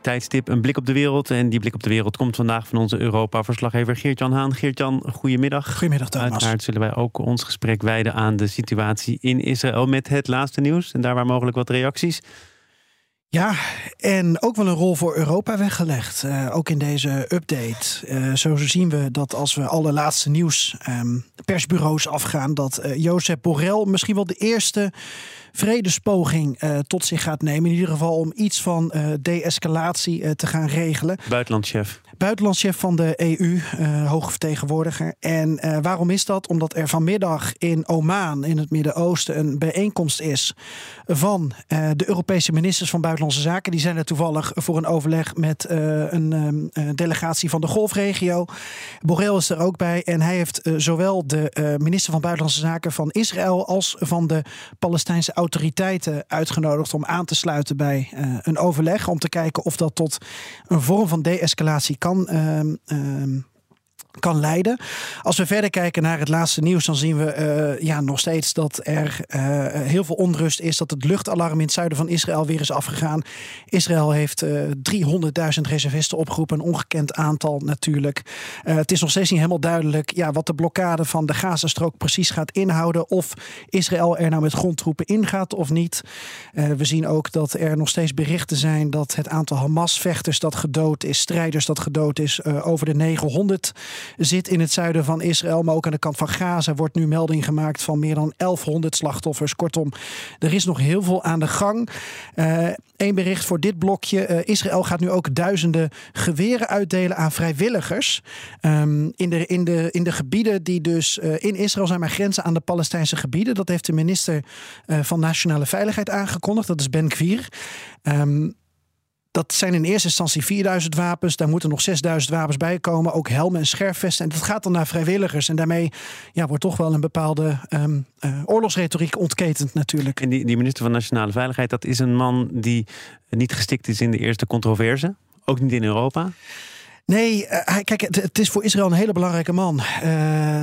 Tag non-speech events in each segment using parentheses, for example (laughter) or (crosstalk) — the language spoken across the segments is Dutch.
tijdstip een blik op de wereld. En die blik op de wereld komt vandaag van onze Europa-verslaggever Geert-Jan Haan. Geert-Jan, goedemiddag. Goedemiddag, Thomas. Uiteraard zullen wij ook ons gesprek wijden aan de situatie in Israël met het laatste nieuws. En daar waar mogelijk wat reacties. Ja, en ook wel een rol voor Europa weggelegd. Uh, ook in deze update. Uh, zo zien we dat als we alle laatste nieuws um, persbureaus afgaan, dat uh, Jozef Borrell misschien wel de eerste vredespoging uh, tot zich gaat nemen. In ieder geval om iets van uh, de-escalatie uh, te gaan regelen. Buitenlandchef. Buitenlandchef van de EU, hoge vertegenwoordiger. En waarom is dat? Omdat er vanmiddag in Oman, in het Midden-Oosten, een bijeenkomst is van de Europese ministers van Buitenlandse Zaken. Die zijn er toevallig voor een overleg met een um, delegatie van de Golfregio. Borrell is er ook bij. En hij heeft zowel de minister van Buitenlandse Zaken van Israël als van de Palestijnse autoriteiten uitgenodigd om aan te sluiten bij uh, een overleg. Om te kijken of dat tot een vorm van de-escalatie kan. Kan leiden. Als we verder kijken naar het laatste nieuws, dan zien we uh, ja, nog steeds dat er uh, heel veel onrust is. Dat het luchtalarm in het zuiden van Israël weer is afgegaan. Israël heeft uh, 300.000 reservisten opgeroepen, een ongekend aantal natuurlijk. het is nog steeds niet helemaal duidelijk ja, wat de blokkade van de Gazastrook precies gaat inhouden. Of Israël er nou met grondtroepen ingaat of niet. we zien ook dat er nog steeds berichten zijn dat het aantal Hamas-vechters dat gedood is, strijders dat gedood is, over de 900 zit in het zuiden van Israël. Maar ook aan de kant van Gaza wordt nu melding gemaakt van meer dan 1100 slachtoffers. Kortom, er is nog heel veel aan de gang. Eén uh, bericht voor dit blokje. Uh, Israël gaat nu ook duizenden geweren uitdelen aan vrijwilligers. Um, in, de, in, de, in de gebieden die dus uh, in Israël zijn, maar grenzen aan de Palestijnse gebieden. Dat heeft de minister van Nationale Veiligheid aangekondigd. Dat is Ben. Um, dat zijn in eerste instantie 4000 wapens. Daar moeten nog 6000 wapens bij komen. Ook helmen en scherfvesten. En dat gaat dan naar vrijwilligers. En daarmee ja, wordt toch wel een bepaalde um, uh, oorlogsretoriek ontketend natuurlijk. En die, die minister van Nationale Veiligheid, dat is een man die niet gestikt is in de eerste controverse. Ook niet in Europa. Nee, uh, kijk, het, het, is voor Israël een hele belangrijke man. Uh,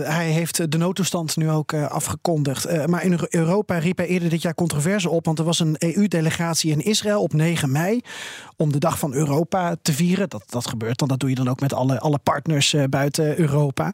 hij heeft de noodtoestand nu ook uh, afgekondigd. maar in Europa riep hij eerder dit jaar controverse op. Want er was een EU-delegatie in Israël op 9 mei. om de Dag van Europa te vieren. Dat, dat gebeurt dan. Dat doe je dan ook met alle, alle partners buiten Europa.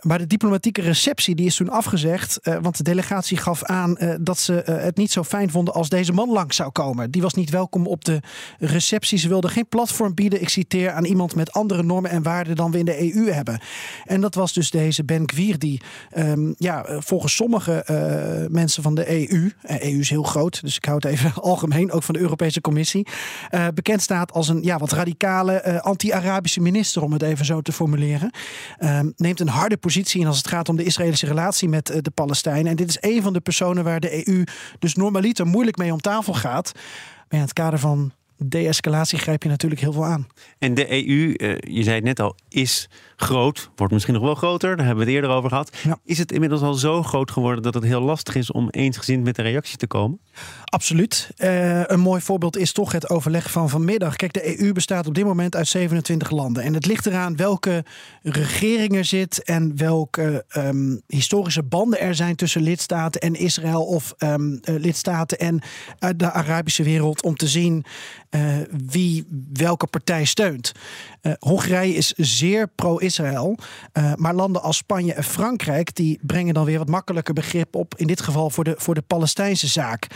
maar de diplomatieke receptie die is toen afgezegd. want de delegatie gaf aan dat ze het niet zo fijn vonden als deze man langs zou komen. Die was niet welkom op de receptie. Ze wilden geen platform bieden. Ik citeer aan iemand met andere normen en waarden dan we in de EU hebben. En dat was dus deze Ben Gvir die um, ja, volgens sommige uh, mensen van de EU, EU is heel groot, dus ik hou het even (laughs) algemeen, ook van de Europese Commissie, bekend staat als een ja, wat radicale anti-Arabische minister, om het even zo te formuleren. Um, neemt een harde positie in als het gaat om de Israëlische relatie met de Palestijnen. En dit is een van de personen waar de EU dus normaliter moeilijk mee om tafel gaat. Maar in het kader van de-escalatie grijp je natuurlijk heel veel aan. En de EU, je zei het net al, is groot. Wordt misschien nog wel groter. Daar hebben we het eerder over gehad. Ja. Is het inmiddels al zo groot geworden dat het heel lastig is om eensgezind met een reactie te komen? Absoluut. Uh, een mooi voorbeeld is toch het overleg van vanmiddag. Kijk, de EU bestaat op dit moment uit 27 landen. En het ligt eraan welke regering er zit en welke um, historische banden er zijn tussen lidstaten en Israël of um, uh, lidstaten en uh, de Arabische wereld om te zien wie welke partij steunt. Hongarije is zeer pro-Israël, maar landen als Spanje en Frankrijk die brengen dan weer wat makkelijker begrip op, in dit geval voor de, voor de Palestijnse zaak.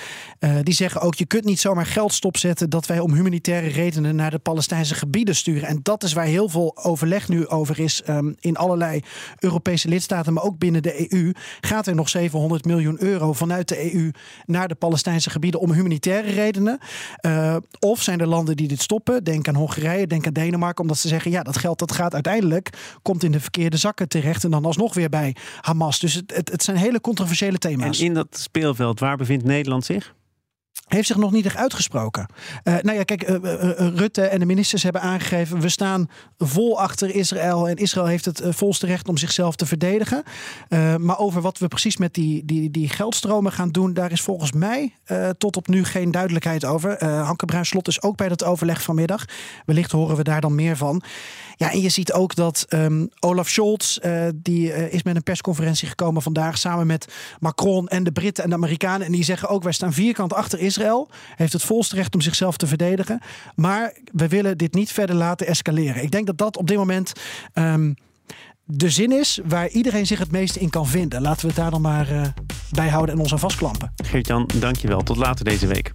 Die zeggen ook: je kunt niet zomaar geld stopzetten dat wij om humanitaire redenen naar de Palestijnse gebieden sturen. En dat is waar heel veel overleg nu over is um, in allerlei Europese lidstaten, maar ook binnen de EU. Gaat er nog 700 miljoen euro vanuit de EU naar de Palestijnse gebieden om humanitaire redenen? Of zijn er landen die dit stoppen? Denk aan Hongarije, denk aan Denemarken, omdat ze zeggen: ja, dat geld dat gaat uiteindelijk komt in de verkeerde zakken terecht en dan alsnog weer bij Hamas. Dus het, het, het zijn hele controversiële thema's. En in dat speelveld, waar bevindt Nederland zich? Heeft zich nog niet echt uitgesproken. Uh, nou ja, kijk, uh, Rutte en de ministers hebben aangegeven... we staan vol achter Israël en Israël heeft het volste recht om zichzelf te verdedigen. maar over wat we precies met die, die, die geldstromen gaan doen... daar is volgens mij tot op nu geen duidelijkheid over. Hanke Bruinslot is ook bij dat overleg vanmiddag. Wellicht horen we daar dan meer van. Ja, en je ziet ook dat um, Olaf Scholz... die is met een persconferentie gekomen vandaag... samen met Macron en de Britten en de Amerikanen... en die zeggen ook, wij staan vierkant achter Israël Heeft het volste recht om zichzelf te verdedigen. Maar we willen dit niet verder laten escaleren. Ik denk dat dat op dit moment. Um, de zin is waar iedereen zich het meeste in kan vinden. Laten we het daar dan maar uh, bij houden en ons aan vastklampen. Geert-Jan, dankjewel. Tot later deze week.